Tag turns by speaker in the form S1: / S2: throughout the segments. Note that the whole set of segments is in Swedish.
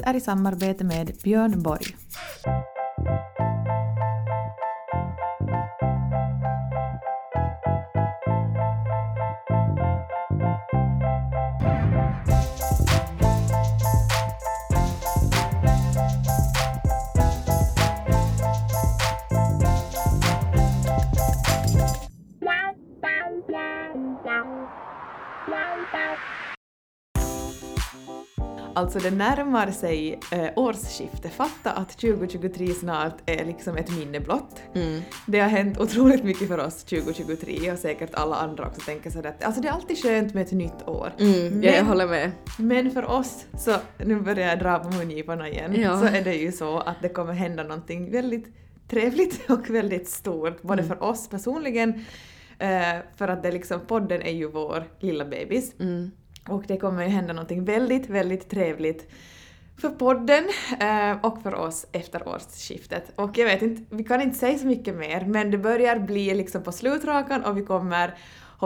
S1: är i samarbete med Björn Borg. Alltså det närmar sig eh, årsskifte. Fatta att 2023 snart är liksom ett minne blott.
S2: Mm.
S1: Det har hänt otroligt mycket för oss 2023 och säkert alla andra också tänker sådär att alltså det är alltid skönt med ett nytt år.
S2: Mm, jag
S1: Men-
S2: håller med.
S1: Men för oss, så nu börjar jag dra på mungiporna igen,
S2: Ja.
S1: så är det ju så att det kommer hända någonting väldigt trevligt och väldigt stort, både för oss personligen, eh, för att det liksom, podden är ju vår lilla bebis,
S2: Mm
S1: och det kommer ju hända någonting väldigt, väldigt trevligt för podden eh, och för oss efter årsskiftet. Och jag vet inte, vi kan inte säga så mycket mer, men det börjar bli liksom på slutrakan och vi kommer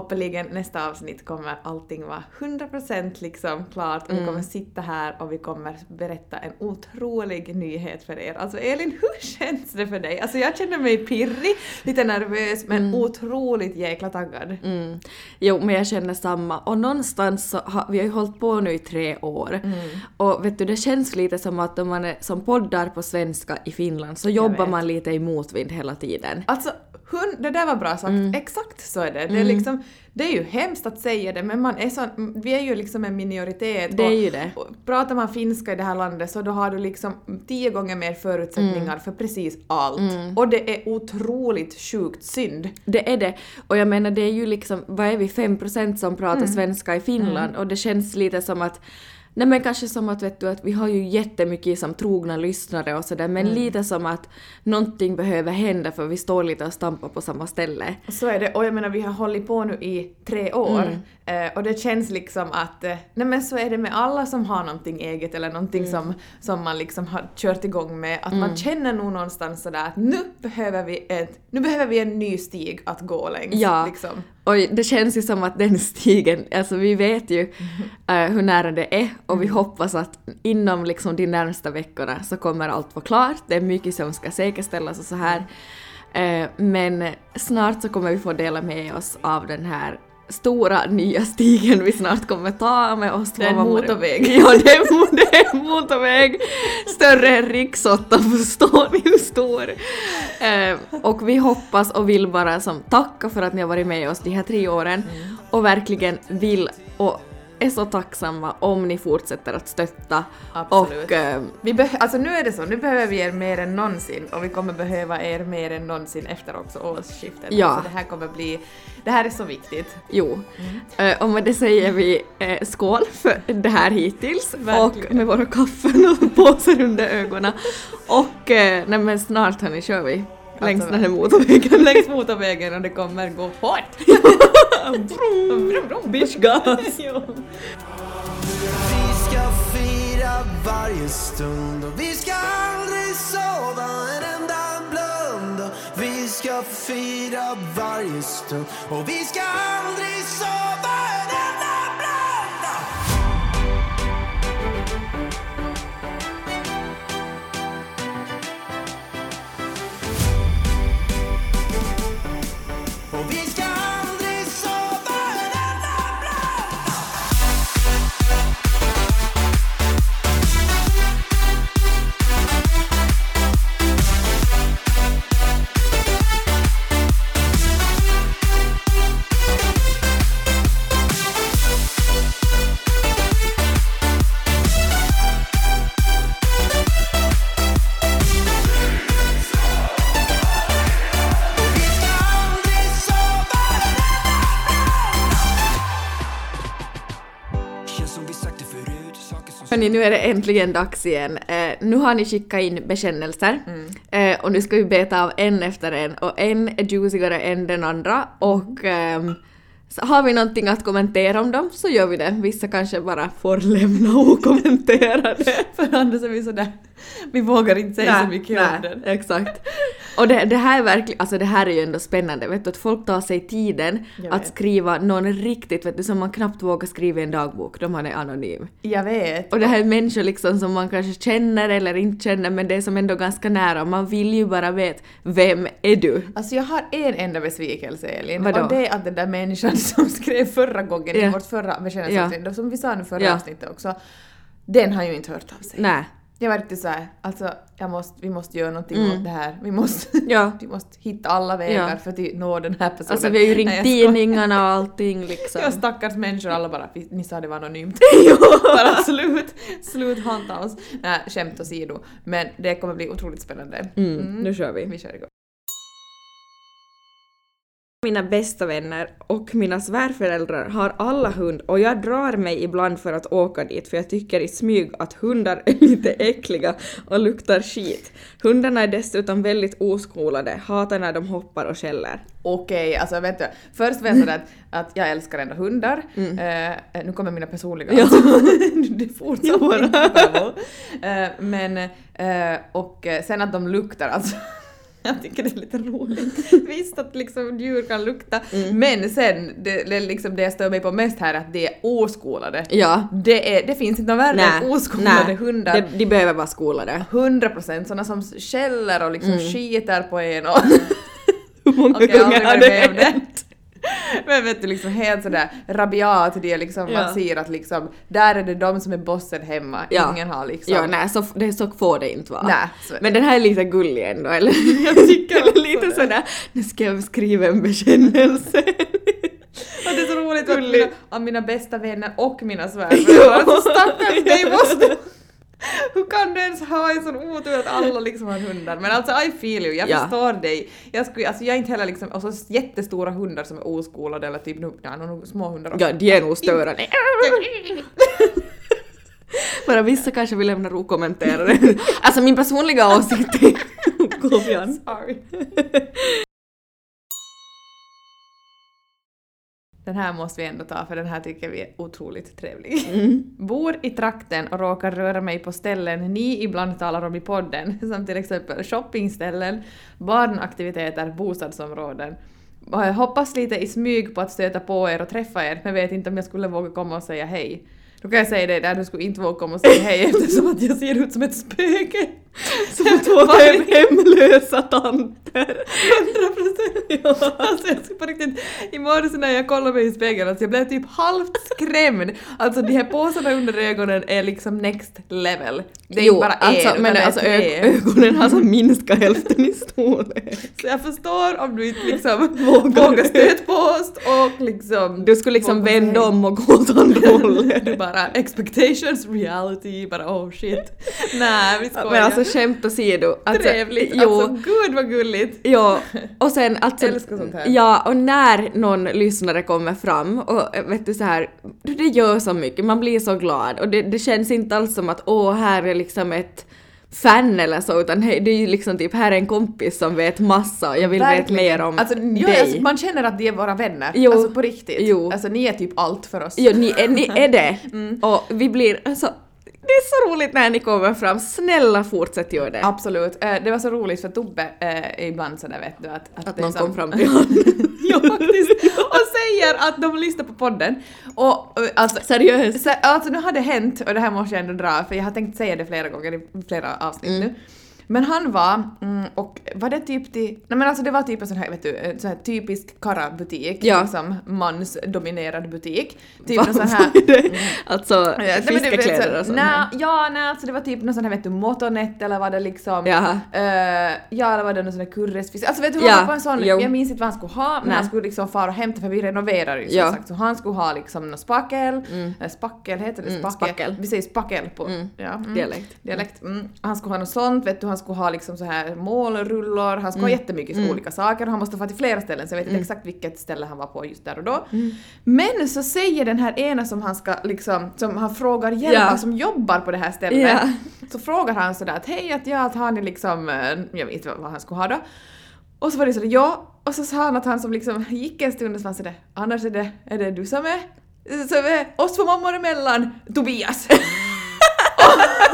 S1: hoppeligen nästa avsnitt kommer allting vara 100% liksom klart och vi
S2: Mm.
S1: kommer sitta här och vi kommer berätta en otrolig nyhet för er. Alltså Elin, hur känns det för dig? Alltså jag känner mig pirrig, lite nervös men
S2: Mm.
S1: otroligt jäkla taggad.
S2: Mm. Jo, men jag känner samma. Och någonstans så har vi har ju hållit på nu i tre år.
S1: Mm.
S2: Och vet du, det känns lite som att om man är som poddar på svenska i Finland så jobbar
S1: vet.
S2: man lite i motvind hela tiden.
S1: Alltså, hund, det där var bra sagt.
S2: Mm.
S1: Exakt så är det. Det är, liksom, det är ju hemskt att säga det, men man är så, vi är ju liksom en minoritet.
S2: Det är
S1: och,
S2: ju det.
S1: och pratar man finska i det här landet så då har du liksom tio gånger mer förutsättningar
S2: Mm.
S1: för precis allt. Och det är otroligt sjukt synd.
S2: Det är det. Och jag menar det är ju liksom, vad är vi, 5% som pratar
S1: Mm.
S2: svenska i Finland och det känns lite som att Nej men kanske som att vet du att vi har ju jättemycket som trogna lyssnare och sådär men
S1: Mm.
S2: lite som att någonting behöver hända för vi står lite och stampar på samma ställe.
S1: Så är det. Och jag menar vi har hållit på nu i tre år.
S2: Mm.
S1: Eh, och det känns liksom att, eh, nej men så är det med alla som har någonting eget eller någonting
S2: Mm.
S1: som, som man liksom har kört igång med. Att man känner nog någonstans sådär att nu behöver vi ett, nu behöver vi en ny stig att gå längs.
S2: Ja.
S1: Liksom.
S2: Och det känns ju som att den stigen, alltså vi vet ju eh, hur nära det är och vi hoppas att inom liksom de närmsta veckorna så kommer allt vara klart. Det är mycket som ska säkerställas och så här. Eh, men snart så kommer vi få dela med oss av den här stora nya stigen vi snart kommer ta med oss.
S1: Det är en
S2: två
S1: motorväg.
S2: Ja, det är, det är en motorväg. Större än riksåtta, förstår ni hur stor? Eh, och vi hoppas och vill bara som tacka för att ni har varit med oss de här tre åren och verkligen vill och är så tacksamma om ni fortsätter att stötta.
S1: Absolut.
S2: Och eh,
S1: Vi beh- alltså nu är det så, nu behöver vi er mer än någonsin och vi kommer behöva er mer än någonsin efter också årsskiftet.
S2: Ja.
S1: Alltså det här kommer bli, det här är så viktigt.
S2: jo, eh, och med det säger vi eh, skål för det här hittills och med våra kaffen och påsar under ögonen. Och eh, nej men snart hörni kör vi längs
S1: Alltså,
S2: den här motorvägen.
S1: Längs motorvägen och det kommer gå hårt. Brum, brum, brum.
S3: Fira varje stund och vi ska aldrig sova en enda blund och Vi ska fira varje stund och vi ska aldrig sova
S2: Hörni, nu är det äntligen dags igen. Eh, nu har ni skickat in bekännelser eh, och nu ska vi beta av en efter en och en är juicigare än den andra och ehm, har vi någonting att kommentera om dem så gör vi det. Vissa kanske bara får lämna okommenterade.
S1: För annars är vi sådär, vi vågar inte säga så mycket
S2: nej,
S1: om den.
S2: Exakt. Och det, det här är verkligen, alltså det här är ju ändå spännande, vet du, att folk tar sig tiden att skriva någon riktigt, vet du, som man knappt vågar skriva i en dagbok, då man är anonym.
S1: Jag vet.
S2: Och det här är människor liksom som man kanske känner eller inte känner, men det är som ändå ganska nära, man vill ju bara veta vem är du?
S1: Alltså jag har en enda besvikelse Elin
S2: Vadå?
S1: och det är att den där människan som skrev förra gången i
S2: Ja.
S1: vårt förra bekännelseavsnitt,
S2: Ja.
S1: som vi sa nu förra
S2: Ja.
S1: avsnittet också, den har ju inte hört av sig.
S2: Nej.
S1: Jag var riktigt såhär, alltså jag måste, vi måste göra någonting
S2: Mm.
S1: åt det här. Vi måste,
S2: Ja.
S1: vi måste hitta alla vägar
S2: Ja.
S1: för att nå den här personen.
S2: Alltså vi har ju ringt tidningarna och allting liksom.
S1: Ja, stackars människor alla bara, "Vi- ni sa det var anonymt. Bara slut, slut hanta oss. Nej, skämt åsido. Men det kommer bli otroligt spännande.
S2: Mm, nu kör vi.
S1: Vi kör igång.
S2: Mina bästa vänner och mina svärföräldrar har alla hund och jag drar mig ibland för att åka dit för jag tycker i smyg att hundar är lite äckliga och luktar skit. Hundarna är dessutom väldigt oskolade, hatar när de hoppar och skäller.
S1: Okej, alltså vet du. Först vill jag att, att jag älskar ändå hundar.
S2: Mm.
S1: Eh, nu kommer mina personliga.
S2: Ja.
S1: Alltså. det fortsätter
S2: bara.
S1: Eh, men, eh, och eh, sen att de luktar alltså. Jag tycker det är lite roligt. Visst att liksom djur kan lukta,
S2: Mm.
S1: men sen det, det, liksom det jag stör mig på mest här är att de är oskolade.
S2: Ja.
S1: Det, är, det finns inte något värre än oskolade hundar.
S2: De, de behöver vara skolade.
S1: 100 procent sådana som skäller och liksom
S2: Mm.
S1: skiter på en och
S2: Hur många
S1: har
S2: gånger har det hänt?
S1: Men vet du, liksom helt sådär rabiat, det liksom,
S2: Ja.
S1: man ser att liksom, där är det de som är bossen hemma,
S2: Ja.
S1: ingen har liksom...
S2: Ja, nej, så, det, så får det inte vara.
S1: Nej,
S2: Men den här är lite gullig ändå, eller?
S1: Jag tycker också
S2: lite
S1: det.
S2: sådär, nu ska jag skriva en bekännelse.
S1: och det är så roligt att mina, mina bästa vänner och mina svärföräldrar, stackars dig måste... Hur kan du ens ha en sån otur att alla liksom har hundar? Men alltså I feel you, jag
S2: Ja.
S1: förstår dig. Jag, skulle, alltså, jag är inte heller liksom, och så jättestora hundar som är oskolade eller typ, nu- ja, några små hundar också.
S2: Ja, de är nog störande. Bara vissa kanske vill lämna okommenterade. Alltså min personliga åsikt är... Kom igen.
S1: Sorry. Den här måste vi ändå ta för den här tycker vi är otroligt trevlig.
S2: Mm.
S1: Bor i trakten och råkar röra mig på ställen ni ibland talar om i podden, som till exempel shoppingställen, barnaktiviteter, bostadsområden. Jag hoppas lite i smyg på att stöta på er och träffa er, men vet inte om jag skulle våga komma och säga hej. Då kan jag säga det där, du skulle inte våga komma och säga hej eftersom att jag ser ut som ett spöke.
S2: Som två hem, hemlösa tanter.
S1: 100 procent! Alltså jag skulle på riktigt, i morse när jag kollade mig i spegeln, alltså jag blev typ halvt skrämd. Alltså de här påsarna under ögonen är liksom next level. Det är
S2: jo,
S1: inte bara
S2: alltså,
S1: en,
S2: men
S1: det är
S2: alltså
S1: tre.
S2: ögonen har så minskat hälften i storlek.
S1: Så jag förstår om du inte liksom
S2: Vågar.
S1: vågar oss och liksom...
S2: Du skulle liksom vända om och gå åt andra hållet.
S1: Du bara expectations, reality, bara oh shit. Nej vi skojar.
S2: Men alltså skämt åsido. Alltså,
S1: Trevligt,
S2: Jo,
S1: alltså gud vad gulligt.
S2: Ja, och sen alltså...
S1: Älskar sånt här.
S2: Ja, och när någon lyssnare kommer fram och äh, vet du så här, det gör så mycket, man blir så glad och det, det känns inte alls som att åh, här är liksom ett fan eller så, utan hej, det är ju liksom typ här är en kompis som vet massa och jag vill veta mer om
S1: alltså, jo,
S2: dig.
S1: alltså, man känner att de är våra vänner.
S2: Jo.
S1: Alltså på riktigt.
S2: Jo.
S1: Alltså ni är typ allt för oss.
S2: Ja, ni, är, ni är det.
S1: Mm.
S2: Och vi blir alltså, det är så roligt när ni kommer fram, snälla fortsätt göra det.
S1: Absolut. Eh, det var så roligt för Tobbe eh, ibland sådär vet du att...
S2: Att
S1: är
S2: någon
S1: som-
S2: kom fram till honom.
S1: ja faktiskt. Och säger att de lyssnar på podden. Och eh, alltså...
S2: Seriöst.
S1: Så, alltså nu har det hänt, och det här måste jag ändå dra, för jag har tänkt säga det flera gånger i flera avsnitt
S2: Mm.
S1: nu. Men han var, mm, och var det typ till, nej men alltså det var typ en sån här, vet du, en sån här typisk Kara-butik,
S2: Ja.
S1: liksom mansdominerad butik. Typ någon sån här...
S2: det? Alltså
S1: Ja, nej,
S2: fiskekläder och sånt.
S1: Nej, ja, nej, alltså det var typ någon sån här vet du, motornet eller var det liksom...
S2: Jaha.
S1: eh, ja, eller var det någon sån här kurresfisk? Alltså vet du,
S2: Ja,
S1: han var på en sån,
S2: jo.
S1: jag minns inte vad han skulle ha, men
S2: Nej.
S1: han skulle liksom fara och hämta för vi renoverar ju som
S2: Ja.
S1: sagt. Så han skulle ha liksom någon spakel,
S2: Mm.
S1: eh, spackel, heter det
S2: Mm,
S1: spackel?
S2: spackel.
S1: Vi säger spackel på
S2: Mm.
S1: ja, mm.
S2: Dialekt.
S1: Dialekt. Mm. Han skulle ha något sånt, vet du, han skulle ha liksom så här målrullor, han skulle ha
S2: Mm.
S1: jättemycket
S2: Mm.
S1: olika saker och han måste få till flera ställen så jag vet
S2: Mm.
S1: inte exakt vilket ställe han var på just där och då. Men så säger den här ena som han ska liksom, som han frågar hjälp av, som jobbar på det här stället,
S2: Ja.
S1: så frågar han sådär att hej att ja, att har ni liksom, eh, jag vet inte vad han skulle ha då. Och så var det sådär ja, och så sa han att han som liksom gick en stund och så var sådär annars är det, är det du som är, som är oss två mammor emellan, Tobias.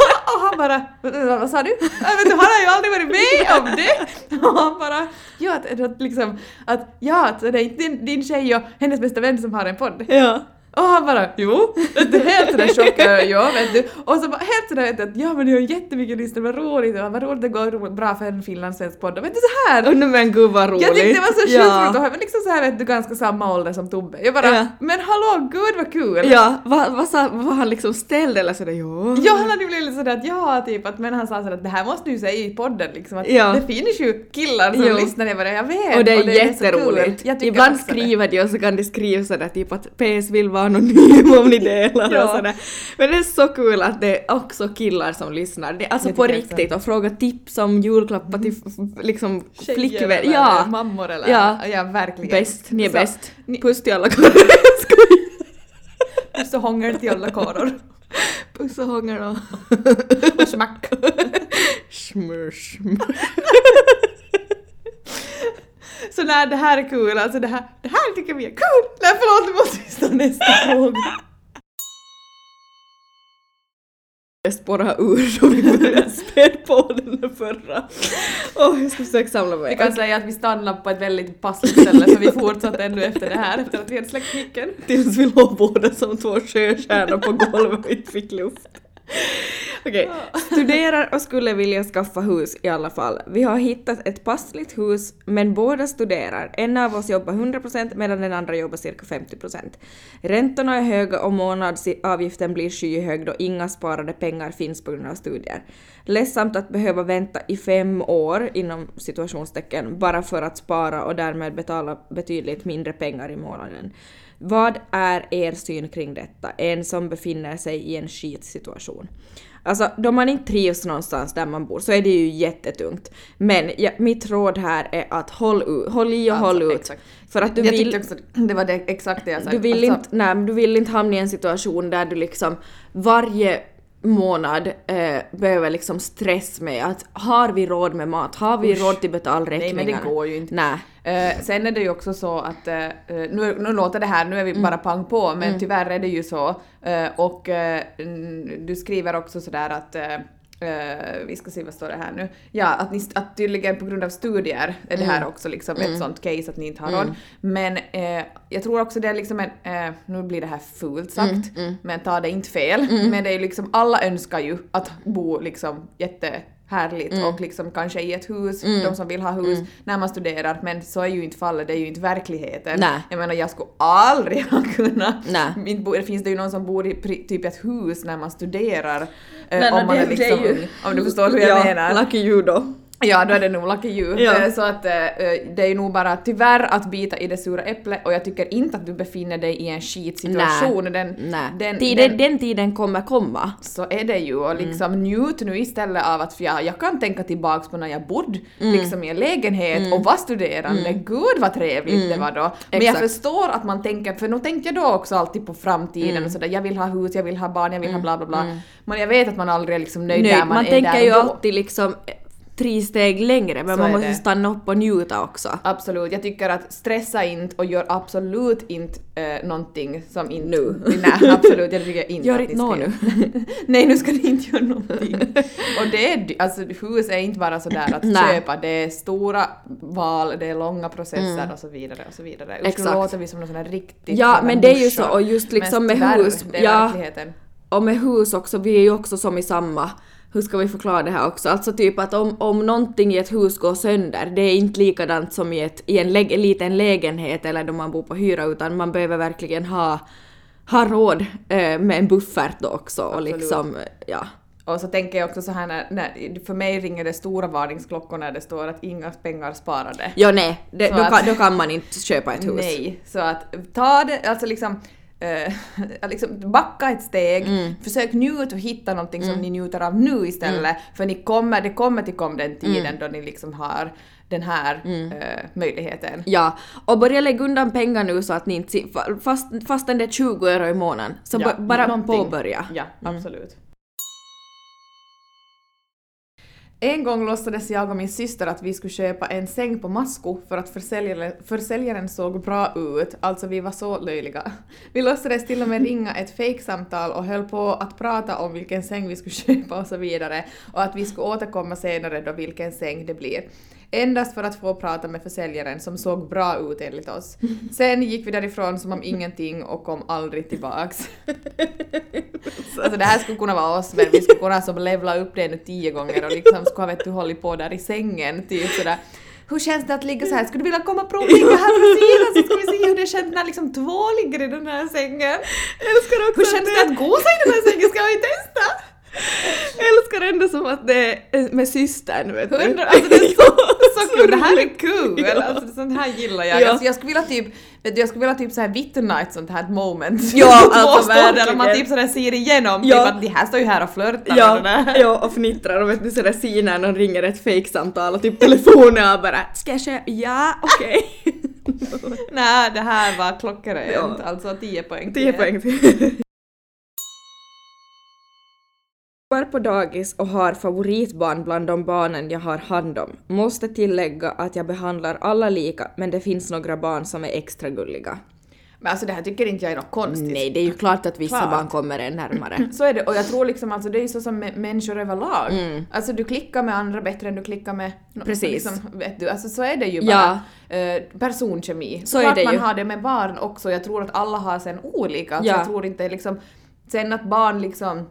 S1: han bara vad sa du? Jag vet, du, han har ju aldrig varit med om det! Och han bara ja, att, att liksom att ja, att det är inte din, din tjej och hennes bästa vän som har en podd.
S2: Ja.
S1: Och han bara jo, du, helt sådär chock, äh, ja vet du. Och så bara helt sådär vet du, att ja men det har jättemycket lyssnare, vad roligt, och vad roligt det går bra för en finlandssvensk podd. Och vet du så här.
S2: Och nu men gud vad roligt.
S1: Jag tyckte det var så sjukt
S2: ja.
S1: roligt och han var liksom så här vet du ganska samma ålder som Tobbe. Jag bara
S2: Ja.
S1: men hallå gud vad kul!
S2: Ja, vad vad sa, var han liksom ställd eller sådär ja?
S1: Ja, han hade blivit lite sådär att ja, typ att, men han sa sådär att det här måste du säga i podden liksom att
S2: Ja.
S1: det finns ju killar som
S2: Jo.
S1: lyssnar, jag bara jag vet.
S2: Och det är
S1: så kul.
S2: jätteroligt.
S1: Jag tycker
S2: Ibland
S1: det.
S2: skriver de och så kan de skriva sådär typ att PS vill vara anonym om ni delar
S1: Ja.
S2: och sådär. Men det är så kul att det är också killar som lyssnar. Det, alltså
S1: Jag
S2: på riktigt och fråga tips om julklappar till liksom
S1: Tjejer
S2: flickvän.
S1: eller
S2: Ja,
S1: mammor eller
S2: Ja.
S1: ja verkligen.
S2: bäst. Ni är
S1: Så,
S2: bäst.
S1: ni-
S2: Puss till alla karlar.
S1: Puss och hångel till alla karor.
S2: Puss och hångel och
S1: Och smack.
S2: smör, smör.
S1: Så nej, det här är kul, alltså det här, det här tycker vi är kul! Nej förlåt, nu måste stå nästa fråga.
S2: Jag spårar ur då vi började spela på den förra. Åh, jag ska försöka samla mig.
S1: Vi kan säga att vi stannade på ett väldigt passligt ställe för vi fortsatte ännu efter det här, efter att vi hade släckt micken.
S2: Tills vi låg båda som två sjöstjärnor på golvet och inte fick luft. Okej, studerar och skulle vilja skaffa hus i alla fall. Vi har hittat ett passligt hus men båda studerar. En av oss jobbar 100% medan den andra jobbar cirka 50%. Räntorna är höga och månadsavgiften blir skyhög då inga sparade pengar finns på grund av studier. Ledsamt att behöva vänta i fem år inom situationstecken bara för att spara och därmed betala betydligt mindre pengar i månaden. Vad är er syn kring detta? En som befinner sig i en skitsituation. Alltså, då man inte trivs någonstans där man bor så är det ju jättetungt. Men ja, mitt råd här är att håll, håll i och
S1: Alltså,
S2: håll ut.
S1: exakt.
S2: För att du
S1: jag
S2: vill...
S1: också det var det, exakt det jag sa.
S2: Du vill,
S1: Alltså,
S2: inte, nej, du vill inte hamna i en situation där du liksom varje månad eh, behöver liksom stress med att har vi råd med mat? Har vi
S1: Usch.
S2: råd till
S1: Nej
S2: betalräkningarna?
S1: men det går ju inte.
S2: Nej.
S1: Eh, sen är det ju också så att, eh, nu, nu låter det här, nu är vi
S2: Mm.
S1: bara pang på, men tyvärr är det ju så. Eh, och eh, mm, du skriver också sådär att eh, vi ska se vad står det här nu. Ja, att, ni, att tydligen på grund av studier är det
S2: Mm.
S1: här också liksom ett sånt case att ni inte har råd. Men eh, jag tror också det är liksom en, eh, nu blir det här fult sagt,
S2: Mm,
S1: men ta det inte fel. Men det är liksom, alla önskar ju att bo liksom jättehärligt
S2: Mm.
S1: och liksom kanske i ett hus, de som vill ha hus, när man studerar, men så är ju inte fallet, det är ju inte verkligheten.
S2: Nej.
S1: Jag menar jag skulle aldrig ha kunnat, bo, finns det ju någon som bor i typ ett hus när man studerar, eh,
S2: Nej,
S1: om man
S2: det-
S1: är
S2: det
S1: liksom
S2: är ju-.
S1: Om du förstår hur
S2: ja,
S1: jag menar.
S2: Lucky you då.
S1: Ja, då är det nog lucky you.
S2: Ja.
S1: Eh, Så att eh, eh, det är nog bara tyvärr att bita i det sura äpplet och jag tycker inte att du befinner dig i en skitsituation. Den,
S2: Nej.
S1: den,
S2: tiden,
S1: den,
S2: den tiden kommer komma.
S1: så är det ju och liksom njut nu istället av att jag, jag kan tänka tillbaks på när jag bodde
S2: Mm.
S1: liksom i en lägenhet och var studerande. Gud vad trevligt det var då. Men jag
S2: Mm. Exakt.
S1: förstår att man tänker, för nu tänkte jag då också alltid på framtiden
S2: Mm.
S1: och sådär, jag vill ha hus, jag vill ha barn, jag vill ha bla bla bla. Men jag vet att man aldrig är liksom nöjd,
S2: Nöjd.
S1: där man,
S2: Man
S1: är
S2: tänker
S1: där
S2: ju
S1: då.
S2: alltid liksom tre steg längre men
S1: Så
S2: man måste
S1: det.
S2: stanna upp och njuta också.
S1: Absolut, jag tycker att stressa inte och gör absolut inte äh, någonting som inte...
S2: Nu.
S1: Nej, absolut, jag tycker inte
S2: Gör inte
S1: ni ska
S2: nå
S1: göra- Nej, nu ska ni inte göra någonting. och det är, alltså hus är inte bara sådär att köpa, det är stora val, det är långa processer och så vidare och så vidare. Usch, nu
S2: Exakt.
S1: låter vi som någon sån här riktigt
S2: Ja, men det är ju så, och just liksom med hus,
S1: det är
S2: ja.
S1: verkligheten.
S2: Och med hus också, vi är ju också som i samma. Hur ska vi förklara det här också? Alltså typ att om, om någonting i ett hus går sönder, det är inte likadant som i, ett, i en lä- liten lägenhet eller då man bor på hyra utan man behöver verkligen ha, ha råd eh, med en buffert då också och
S1: Absolut.
S2: liksom, ja.
S1: Och så tänker jag också så här när, när för mig ringer det stora varningsklockor när det står att inga pengar sparade.
S2: Ja nej, det, då,
S1: att-
S2: kan, då kan man inte köpa ett hus.
S1: Nej, så att ta det, alltså liksom, eh, liksom backa ett steg,
S2: Mm.
S1: försök njuta och hitta någonting som ni njuter av nu istället, för ni kommer, det kommer till kom den tiden
S2: Mm.
S1: då ni liksom har den här eh, möjligheten.
S2: Ja, och börja lägga undan pengar nu så att ni inte, fast, fastän det är 20 euro i månaden, så
S1: Ja,
S2: ba- bara
S1: någonting.
S2: påbörja.
S1: Ja, absolut. En gång låtsades jag och min syster att vi skulle köpa en säng på Masko för att försäljaren, försäljaren såg bra ut, alltså vi var så löjliga. Vi låtsades till och med ringa ett fejksamtal och höll på att prata om vilken säng vi skulle köpa och så vidare och att vi skulle återkomma senare då vilken säng det blir. Endast för att få prata med försäljaren som såg bra ut enligt oss. Sen gick vi därifrån som om ingenting och kom aldrig tillbaks. Alltså det här skulle kunna vara oss men vi skulle kunna som levla upp det nu tio gånger och liksom skulle ha vet du hållit på där i sängen typ sådär hur känns det att ligga så här? Skulle du vilja komma och provligga här på sidan så ska vi se hur det känns när liksom två ligger i den här sängen?
S2: älskar också
S1: Hur känns det att gosa i den här sängen? Ska vi testa?
S2: älskar ändå som att det är med systern vet du.
S1: Hundra, alltså det är så, så kul, det här är kul!
S2: Ja.
S1: Alltså sånt här gillar jag.
S2: Ja.
S1: Alltså, jag skulle vilja typ, vet du, jag skulle vilja typ såhär vittna ett sånt här moment.
S2: Ja, alltså
S1: där man
S2: verkligen.
S1: typ sådär ser igenom,
S2: Ja.
S1: typ att de här står ju här och flörtar med
S2: Ja,
S1: den här.
S2: ja, och fnittrar och vet du sådär ser när någon ringer ett fejksamtal och typ telefonen och bara “ska jag köpa?” “ja, okej”.
S1: Nej, det här var klockrent.
S2: Ja.
S1: Alltså 10 poäng.
S2: 10 poäng till. Är på dagis och har favoritbarn bland de barnen jag har hand om. Måste tillägga att jag behandlar alla lika men det finns några barn som är extra gulliga.
S1: Men alltså det här tycker inte jag är något konstigt.
S2: Nej, det är ju klart att vissa
S1: Klart.
S2: barn kommer en närmare.
S1: Så är det, och jag tror liksom alltså det är ju så som med människor överlag.
S2: Mm.
S1: Alltså du klickar med andra bättre än du klickar med... no-
S2: Precis.
S1: Liksom, vet du, alltså så är det ju
S2: Ja.
S1: bara. Eh, personkemi.
S2: Så är
S1: Klart
S2: det
S1: man
S2: ju.
S1: har det med barn också, jag tror att alla har sen olika. Alltså
S2: Ja.
S1: Jag tror inte liksom... Sen att barn liksom...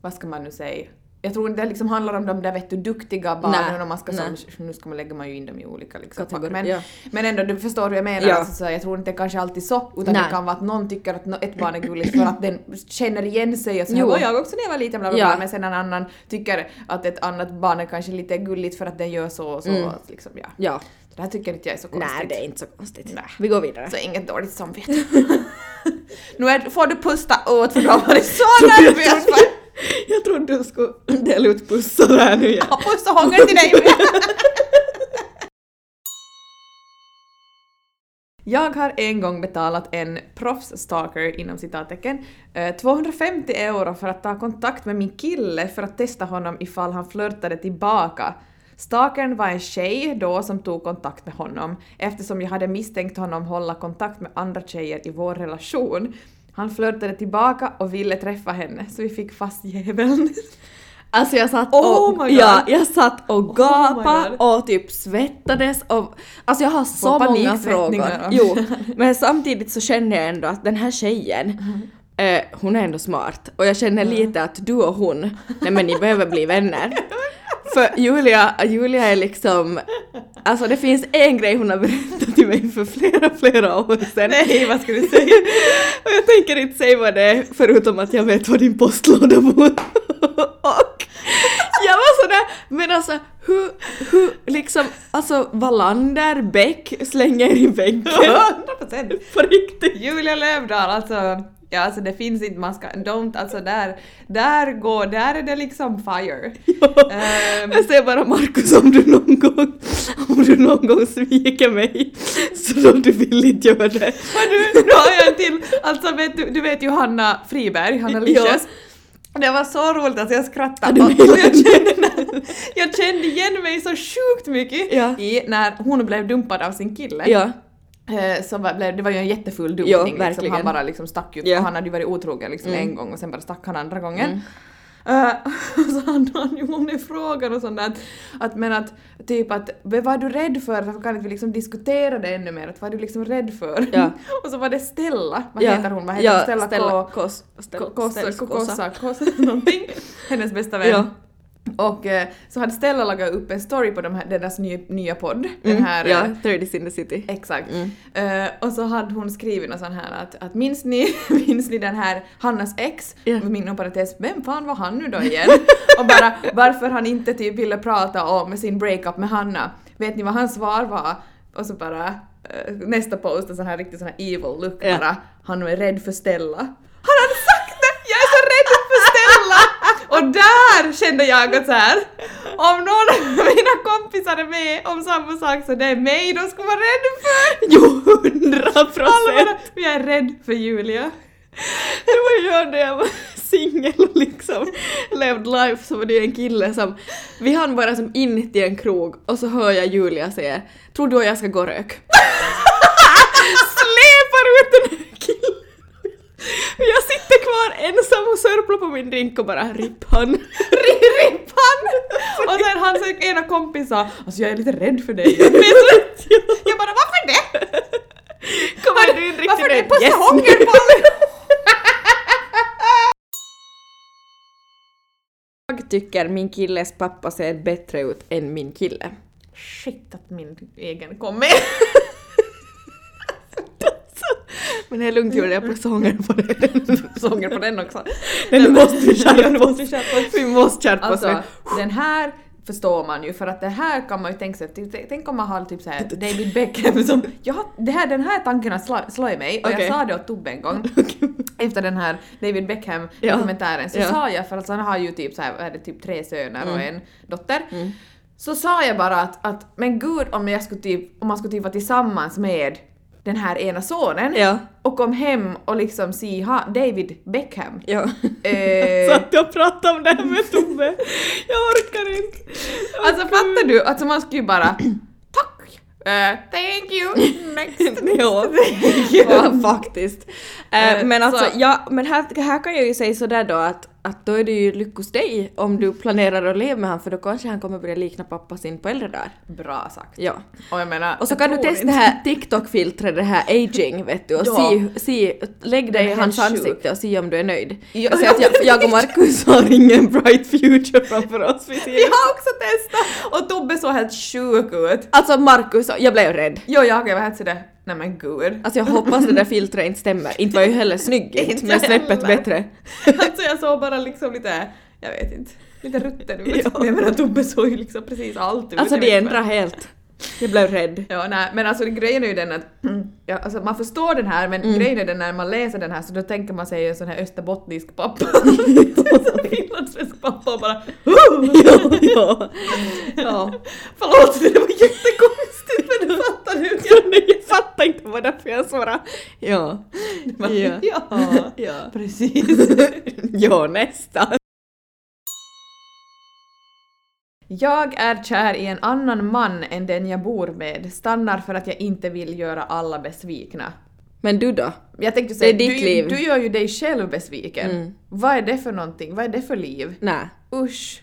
S1: Vad ska man nu säga? Jag tror inte det liksom handlar om de där vet du duktiga barnen och man ska som, nu ska man lägga man ju in dem i olika liksom.
S2: Kategori-
S1: men,
S2: ja.
S1: men ändå du förstår hur jag menar,
S2: Ja.
S1: alltså, så jag tror inte kanske alltid så utan
S2: Nej.
S1: det kan vara att någon tycker att ett barn är gulligt för att den känner igen sig och så här, var jag också när jag var liten bla bla
S2: Ja.
S1: men sen en annan tycker att ett annat barn är kanske lite gulligt för att den gör så och så.
S2: Mm.
S1: Liksom, ja.
S2: Ja.
S1: Det här tycker inte jag är så konstigt.
S2: Nej, det är inte så konstigt.
S1: Nej.
S2: Vi går vidare.
S1: Så inget dåligt samvete. nu är, får du pusta åt för du har varit så nervös
S2: Jag trodde du skulle dela ut pussar här nu igen.
S1: Ja, puss och hångel till dig med. Jag har en gång betalat en proffsstalker inom citattecken eh, 250 euro för att ta kontakt med min kille för att testa honom ifall han flörtade tillbaka. Stalkern var en tjej då som tog kontakt med honom eftersom jag hade misstänkt honom hålla kontakt med andra tjejer i vår relation. Han flörtade tillbaka och ville träffa henne så vi fick fast djävulen.
S2: Alltså jag satt
S1: Oh
S2: och,
S1: God.
S2: ja, jag satt och
S1: my
S2: gapade
S1: God.
S2: och typ svettades och alltså jag har så många frågor. Jo, men samtidigt så känner jag ändå att den här tjejen
S1: Mm.
S2: Eh, hon är ändå smart och jag känner lite att du och hon, nej men ni behöver bli vänner. För Julia, Julia är liksom, alltså det finns en grej hon har berättat till mig för flera, flera år sedan.
S1: Nej, vad ska du säga?
S2: Och jag tänker inte säga vad det är förutom att jag vet vad din postlåda bor. Och jag var sådär, men alltså hur, hur liksom, alltså Wallander, Beck slänger i väggen
S1: 100%!
S2: på riktigt.
S1: Julia Lövdahl, alltså, ja alltså det finns inte, man ska, don't, alltså där, där går, där är det liksom fire. Ehm,
S2: Jag säger bara Markus om du någon gång, om du någon gång sviker mig så då du vill inte göra det.
S1: Men nu, nu har jag en till, alltså vet du, du vet Johanna Friberg, Hanna Licious. Det var så roligt att jag skrattade.
S2: Ja, du
S1: jag, kände, jag kände igen mig så sjukt mycket
S2: Ja.
S1: i när hon blev dumpad av sin kille.
S2: Ja,
S1: Så var, blev, det var ju en jättefull dumpning.
S2: Ja,
S1: liksom. Han bara liksom stack.
S2: Ja.
S1: Och han hade ju varit otrogen liksom
S2: Mm.
S1: en gång och sen bara stack han andra gången.
S2: Mm.
S1: Eh, så hade han ju många frågor och sånt där. Att, att, men att typ att vad var du rädd för? Varför kan inte vi liksom diskutera det ännu mer? Att vad är du liksom rädd för?
S2: Ja.
S1: och så var det Stella. Vad
S2: ja,
S1: heter hon? Vad heter
S2: ja?
S1: Stella,
S2: Stella
S1: K... Kossa, Kossa, Kossa, någonting. Hennes bästa vän. Och eh, så hade Stella lagat upp en story på de här, deras nya, nya podd. Den
S2: Mm,
S1: här...
S2: ja,
S1: eh,
S2: 30 in the city.
S1: Exakt.
S2: Mm.
S1: Eh, och så hade hon skrivit något sånt här att, att minns, ni, minns ni den här Hannas ex?
S2: Ja.
S1: Min inom parentes, vem fan var han nu då igen? och bara varför han inte typ ville prata om sin breakup med Hanna. Vet ni vad hans svar var? Och så bara eh, nästa post, en sån här riktigt sån här evil look
S2: Ja.
S1: bara. Han är rädd för Stella. Han hade sagt det! Jag är så rädd för Stella! Och där kände jag att så här, om någon av mina kompisar är med om samma sak så det är mig de ska vara rädda för!
S2: Jo, hundra procent!
S1: jag är rädd för Julia.
S2: Det var ju när jag var singel och liksom levde life så var det ju en kille som, vi hann bara som in till en krog och så hör jag Julia säga “Tror du att jag ska gå och rök?” Släpar ut den här killen. Jag sitter kvar ensam och sörplar på min drink och bara “Ripp han”.
S1: Rippan! Och sen hans ena kompis sa alltså jag är lite rädd för dig. jag bara varför det?
S2: Kommer du in riktigt
S1: Varför det? Pussa
S2: Yes.
S1: hångel på!
S2: Jag tycker min killes pappa ser bättre ut än min kille.
S1: Shit att min egen kom med.
S2: Men det är lugnt Julia, jag pussar hångel på dig.
S1: Sånger på den också.
S2: Men nu måste vi skärpa oss.
S1: vi
S2: måste skärpa oss.
S1: Alltså den här förstår man ju för att det här kan man ju tänka sig, tänk om man har typ såhär David Beckham som, jag, har- det här, den här tanken har i mig och
S2: Okej.
S1: jag sa det åt Tobbe en gång efter den här David Beckham
S2: Ja.
S1: så
S2: Ja.
S1: sa jag, för alltså han har ju typ så här, vad är det, typ tre söner och
S2: Mm.
S1: en dotter
S2: Mm.
S1: så sa jag bara att, att men gud om jag skulle typ, om man skulle typ vara tillsammans med den här ena sonen
S2: Ja.
S1: och kom hem och liksom ha, David Beckham.
S2: Ja.
S1: Eh,
S2: Satt jag och pratade om det här med Tobbe. Jag orkar inte.
S1: Alltså fattar du? Alltså man skulle ju bara tack! Eh, thank you! Next!
S2: Ja,
S1: Thank you.
S2: ja faktiskt. Eh, men alltså,
S1: så-
S2: ja, men här, här kan jag ju säga sådär då att, att då är det ju lyck hos dig om du planerar att leva med han för då kanske han kommer börja likna pappa sin på äldre dagar.
S1: Bra sagt.
S2: Ja.
S1: Och jag menar,
S2: Och så kan du testa det här TikTok-filtret, det här aging vet du och
S1: Ja.
S2: se, se, lägg dig i hans ansikte och se om du är nöjd.
S1: Ja.
S2: Jag säger att jag, jag och Markus har ingen bright future framför oss. Vi
S1: Vi har också testat! Och Tobbe såg helt sjuk ut.
S2: Alltså Markus, jag blev rädd.
S1: Jo, jag var helt sådär, nej men gud.
S2: Alltså jag hoppas det där filtret inte stämmer. Inte var ju heller snygg
S1: Inte
S2: men snäppet bättre.
S1: Alltså jag såg bara liksom lite, jag vet inte, lite rutten ut.
S2: Ja.
S1: Jag menar Tobbe såg ju liksom precis allt ut.
S2: Alltså det ändrar helt. Jag blev rädd.
S1: Ja, nej, men alltså grejen är ju den att ja, alltså, man förstår den här men
S2: Mm.
S1: grejen är den när man läser den här så då tänker man sig en sån här österbottnisk pappa. Finlandssvensk pappa och bara
S2: ja, ja. ja.
S1: Förlåt, det var jättekonstigt men du fattar nu.
S2: Jag, fattar inte vad därför jag svarade. Ja. Ja.
S1: Ja,
S2: Ja.
S1: precis.
S2: ja, nästan.
S1: Jag är kär i en annan man än den jag bor med. Stannar för att jag inte vill göra alla besvikna.
S2: Men du då?
S1: Jag tänkte säga,
S2: Det är ditt
S1: du,
S2: liv.
S1: du gör ju dig själv besviken.
S2: Mm.
S1: Vad är det för någonting? Vad är det för liv?
S2: Nej.
S1: Usch.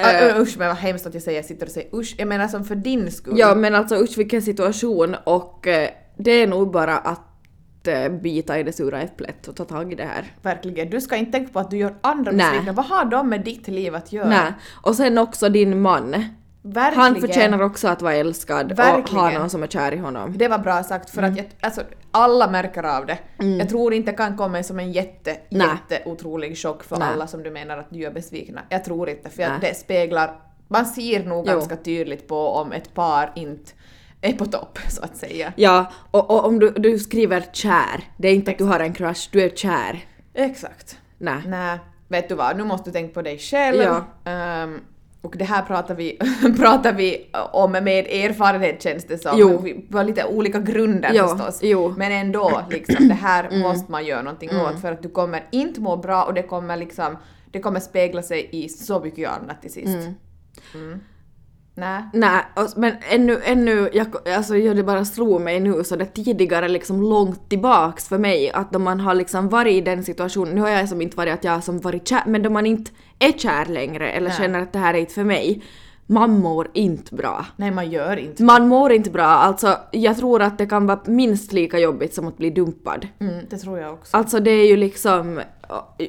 S1: Uh, usch men vad hemskt att jag säger, jag sitter och säger usch. Jag menar som för din skull.
S2: Ja men alltså usch vilken situation och eh, det är nog bara att eh, bita i det sura äpplet och ta tag i det här.
S1: Verkligen. Du ska inte tänka på att du gör andra besvikna. Vad har de med ditt liv att göra?
S2: Nej. Och sen också din man.
S1: Verkligen.
S2: Han förtjänar också att vara älskad och
S1: Verkligen.
S2: ha någon som är kär i honom.
S1: Det var bra sagt för
S2: Mm.
S1: att jag, alltså, alla märker av det. Jag tror inte det kan komma som en jätte,
S2: Nej.
S1: jätte otrolig chock för
S2: Nej.
S1: alla som du menar att du är besvikna. Jag tror inte för att det speglar, man ser nog
S2: Jo.
S1: ganska tydligt på om ett par inte är på topp så att säga.
S2: Ja, och, och om du, du skriver kär, det är inte att du har en crush, du är kär.
S1: Exakt.
S2: Nej.
S1: Nej, vet du vad, nu måste du tänka på dig själv.
S2: Ja.
S1: Ehm, och det här pratar vi, pratar vi om med erfarenhet känns det som.
S2: Jo.
S1: Vi har lite olika grunder
S2: Ja,
S1: förstås.
S2: jo.
S1: Men ändå, liksom, det här
S2: Mm.
S1: måste man göra någonting åt för att du kommer inte må bra och det kommer liksom, det kommer spegla sig i så mycket annat till sist.
S2: Mm.
S1: Nej.
S2: Nej, men ännu, ännu, jag, alltså det bara slog mig nu så det tidigare liksom långt tillbaks för mig att då man har liksom varit i den situationen, nu har jag som inte varit att jag som varit kär, men då man inte är kär längre eller
S1: Nej.
S2: känner att det här är inte för mig, man mår inte bra.
S1: Nej, man gör inte.
S2: Man mår inte bra, alltså jag tror att det kan vara minst lika jobbigt som att bli dumpad.
S1: Mm, det tror jag också.
S2: Alltså det är ju liksom,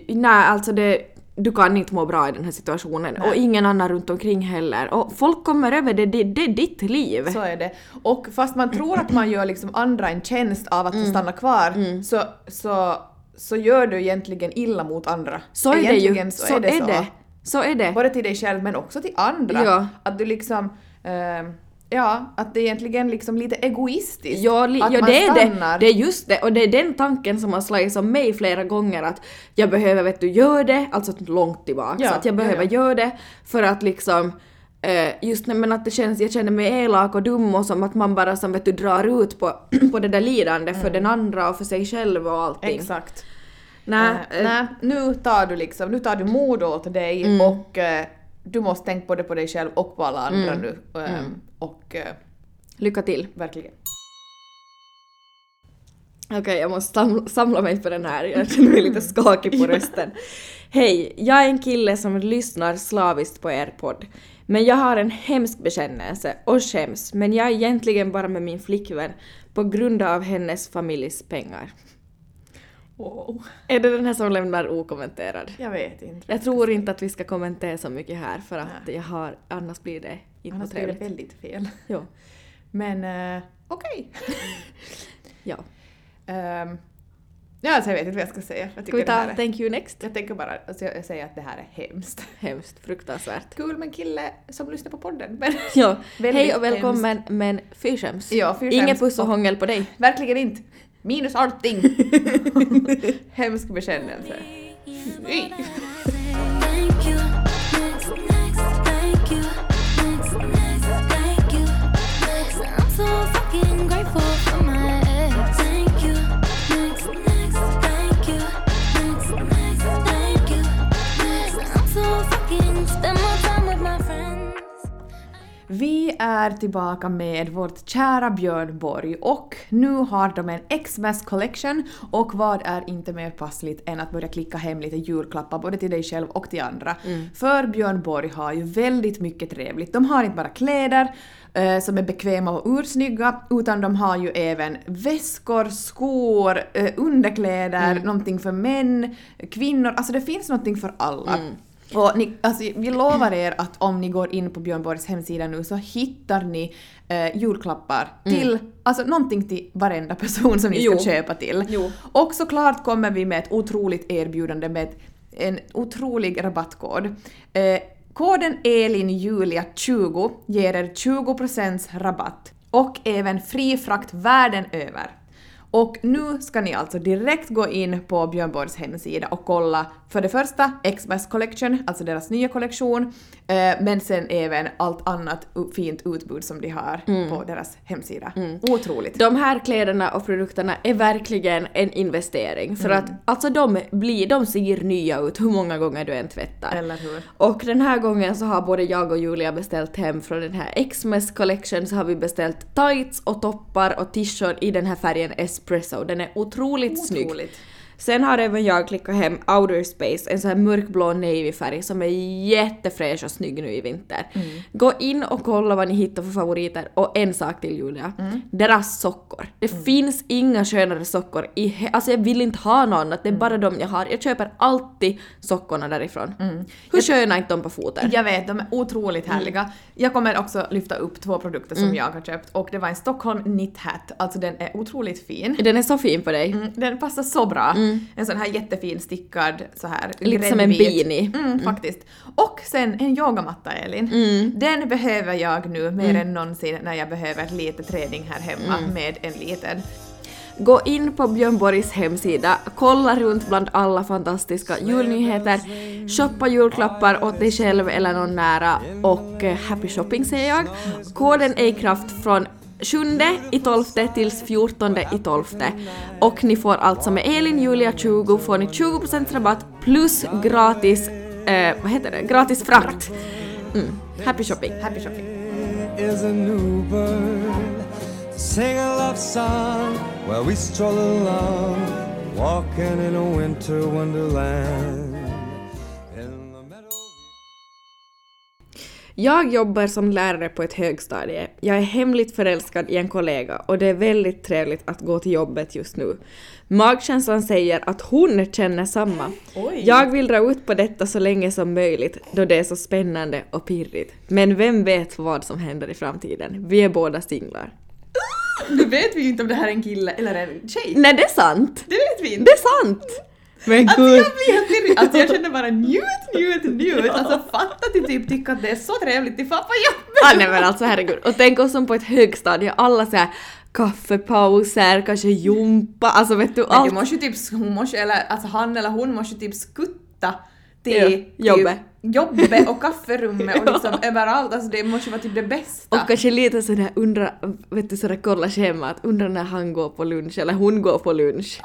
S2: nej alltså det, du kan inte må bra i den här situationen
S1: Nej.
S2: och ingen annan runt omkring heller. Och folk kommer över det, det, det är ditt liv.
S1: Så är det. Och fast man tror att man gör liksom andra en tjänst av att
S2: Mm.
S1: få stanna kvar så, så, så gör du egentligen illa mot andra.
S2: Så är det ju.
S1: Egentligen Så, är det så.
S2: Så är det.
S1: Både till dig själv men också till andra.
S2: Ja.
S1: Att du liksom... ehm, ja, att det är egentligen liksom lite egoistiskt.
S2: Ja, li,
S1: att
S2: ja
S1: man
S2: det är
S1: stannar.
S2: det. Det är just det. Och det är den tanken som har slagit som mig flera gånger att jag behöver, vet du, göra det, alltså långt tillbaka.
S1: Ja,
S2: så att jag
S1: ja,
S2: behöver
S1: ja.
S2: göra det för att liksom eh, just när- men att det känns, jag känner mig elak och dum och som att man bara som vet du drar ut på, på det där lidande för den andra och för sig själv och allting.
S1: Exakt.
S2: Nej,
S1: eh, nej, nu tar du liksom, nu tar du mod åt dig
S2: Mm.
S1: och eh, du måste tänka både på dig själv och på alla andra
S2: Mm.
S1: nu. Eh,
S2: Mm.
S1: Och eh,
S2: lycka till.
S1: verkligen.
S2: Okej, jag måste sam- samla mig på den här. Jag känner mig lite skakig på rösten. Hej, jag är en kille som lyssnar slaviskt på er podd. Men jag har en hemsk bekännelse och skäms, men jag är egentligen bara med min flickvän på grund av hennes familjs pengar.
S1: Wow.
S2: Är det den här som lämnar okommenterad?
S1: Jag vet inte.
S2: Jag tror inte att vi ska kommentera så mycket här för att
S1: Nej.
S2: jag har, annars blir det inte
S1: Annars blir det väldigt fel.
S2: Jo.
S1: Men eh, okej.
S2: Ja.
S1: Ehm, ja, alltså jag vet inte vad jag ska säga. Jag,
S2: Ska vi ta
S1: är,
S2: thank you next?
S1: jag tänker bara alltså jag säger att det här är hemskt.
S2: Hemskt, fruktansvärt.
S1: Kul med en kille som lyssnar på podden. Men
S2: Ja, hej och välkommen men fy skäms.
S1: Ja,
S2: Ingen puss Och- hångel på dig.
S1: verkligen inte. Minus allting. Hemsk bekännelse. Fy. Är tillbaka med vårt kära Björn Borg och nu har de en Xmas collection och vad är inte mer passligt än att börja klicka hem lite julklappar både till dig själv och till andra. För Björn Borg har ju väldigt mycket trevligt. De har inte bara kläder eh, som är bekväma och ursnygga utan de har ju även väskor, skor, eh, underkläder, någonting för män, kvinnor, alltså det finns någonting för alla. Och ni, alltså, vi lovar er att om ni går in på Björn Borgs hemsida nu så hittar ni eh, julklappar till, alltså någonting till varenda person som ni ska
S2: Jo.
S1: köpa till.
S2: Jo.
S1: Och såklart kommer vi med ett otroligt erbjudande med en otrolig rabattkod. Eh, koden ELINJULIA20 ger er 20% rabatt och även fri frakt världen över. Och nu ska ni alltså direkt gå in på Björn Borgs hemsida och kolla för det första Xmas Collection, alltså deras nya kollektion, eh, men sen även allt annat fint utbud som de har på deras hemsida. Otroligt.
S2: De här kläderna och produkterna är verkligen en investering för att alltså de blir, de ser nya ut hur många gånger du än tvättar.
S1: Eller hur?
S2: Och den här gången så har både jag och Julia beställt hem från den här Xmas collection så har vi beställt tights och toppar och t-shirt i den här färgen espresso. Den är otroligt,
S1: otroligt. snygg.
S2: Sen har även jag klickat hem Outer Space, en sån här mörkblå navy-färg som är jättefräsch och snygg nu i vinter. Gå in och kolla vad ni hittar för favoriter och en sak till Julia. Deras sockor. Det finns inga skönare sockor i Alltså jag vill inte ha någon annat, det är bara de jag har. Jag köper alltid sockorna därifrån. Hur sköna är inte de på foten?
S1: Jag vet, de är otroligt härliga. Jag kommer också lyfta upp två produkter som jag har köpt och det var en Stockholm Knit Hat, alltså den är otroligt fin.
S2: Den är så fin på dig.
S1: Mm, den passar så bra. En sån här jättefin stickad så här
S2: Lite som en
S1: gräddvit.
S2: beanie.
S1: Mm, faktiskt. Och sen en yogamatta Elin. Den behöver jag nu mer än någonsin när jag behöver lite träning här hemma med en liten.
S2: Gå in på Björn Borgs hemsida, kolla runt bland alla fantastiska julnyheter, shoppa julklappar åt dig själv eller någon nära och eh, happy shopping säger jag. Koden är i kraft från 7 i 12 tills 14 i 12 och ni får alltså med Elin Julia 20 får ni 20% rabatt plus gratis, eh, vad heter det, gratis frakt. Mm. Happy shopping!
S1: Happy shopping.
S3: is a new bird sing
S2: Jag jobbar som lärare på ett högstadie. Jag är hemligt förälskad i en kollega och det är väldigt trevligt att gå till jobbet just nu. Magkänslan säger att hon känner samma.
S1: Oj.
S2: Jag vill dra ut på detta så länge som möjligt då det är så spännande och pirrigt. Men vem vet vad som händer i framtiden? Vi är båda singlar.
S1: Nu vet vi ju inte om det här är en kille eller en tjej.
S2: Nej, det är sant!
S1: Det vet vi
S2: Det
S1: inte.
S2: är sant! Men
S1: Alltså
S2: gud!
S1: jag blir helt pirrig. Alltså jag känner bara njut, njut, njut. Alltså fatta att typ tycka att det är så trevligt till pappa jobbet.
S2: Ah, nej men alltså herregud. Och tänk oss som på ett högstadie, alla så här kaffepauser, kanske jumpa, alltså vet du
S1: Men
S2: allt.
S1: du måste ju typ, hon måste, eller alltså han eller hon måste ju typ skutta till
S2: Ja,
S1: typ
S2: jobbet.
S1: jobbet och kafferummet och liksom överallt. Alltså det måste vara typ det bästa.
S2: Och kanske lite sådär undra, vet du sådär kolla schemat, undra när han går på lunch eller hon går på lunch.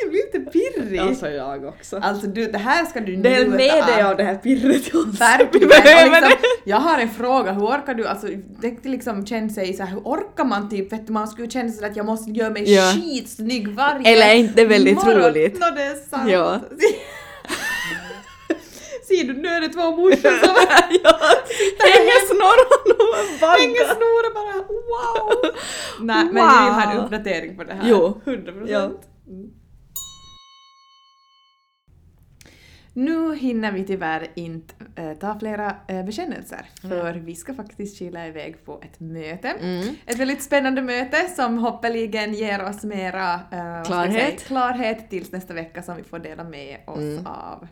S1: Jag blir lite pirrig.
S2: Alltså jag också.
S1: Alltså du, det här ska du
S2: Del
S1: njuta
S2: med dig
S1: av.
S2: av det här pirret.
S1: Verkligen. Liksom, jag har en fråga, hur orkar du, alltså det liksom känns sig så här, hur orkar man typ, vet du, man skulle känna sig att jag måste göra mig
S2: Ja.
S1: skitsnygg varje
S2: Eller inte väldigt
S1: morgon.
S2: roligt?
S1: Nå, det är sant.
S2: Ja.
S1: Ser du, nu är det två morsor som
S2: ja, hänger snorren och
S1: hänger
S2: vaggar.
S1: snor och bara wow! Nej, men vi vill ha en
S2: Wow.
S1: uppdatering på det här.
S2: Jo.
S1: 100 procent.
S2: Ja.
S1: Nu hinner vi tyvärr inte eh, ta flera eh, bekännelser, för vi ska faktiskt kila iväg på ett möte.
S2: Mm.
S1: Ett väldigt spännande möte som hoppeligen ger oss mera jag
S2: Klarhet.
S1: säga, klarhet tills nästa vecka som vi får dela med oss
S2: Mm.
S1: av.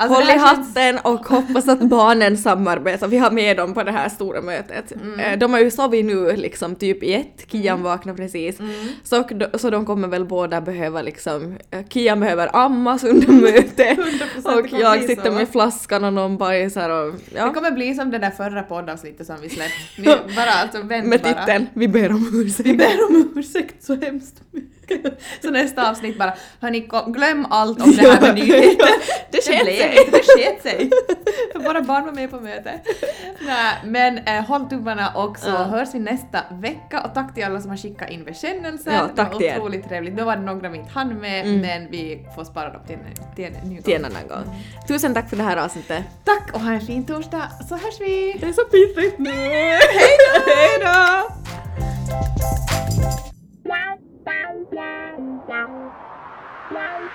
S2: Håll
S1: Alltså, det
S2: i hatten och hoppas att barnen samarbetar. Vi har med dem på det här stora mötet.
S1: Mm.
S2: Eh, De har ju sovit nu liksom typ i ett, Kian vaknade precis.
S1: Mm.
S2: Så, så de kommer väl båda behöva liksom, eh, Kian behöver ammas under mötet
S1: 100% det
S2: och jag sitter
S1: så.
S2: med flaskan och någon bajsar och
S1: Det
S2: ja.
S1: kommer bli som det där förra poddavsnittet som vi släppte. Ni bara alltså vänt
S2: Med
S1: bara.
S2: titeln Vi ber om ursäkt.
S1: Vi ber om ursäkt så hemskt mycket. Så nästa avsnitt bara, hörni glöm allt om det här med nyheter.
S2: Det sket sig.
S1: Det sket sig. Våra barn var med på mötet. Nej, men eh, håll tummarna och så
S2: Ja.
S1: hörs vi nästa vecka och tack till alla som har skickat in bekännelser.
S2: Ja, tack
S1: det
S2: till
S1: var
S2: er.
S1: otroligt trevligt. Nu var det några vi inte hann med
S2: Mm.
S1: men vi får spara dem till en, till en ny
S2: Till en
S1: gång.
S2: annan gång. Tusen tack för det här avsnittet.
S1: Tack och ha en fin torsdag så hörs vi!
S2: Det är så pirrigt nu.
S1: Hej då! Hej då!
S4: Wow,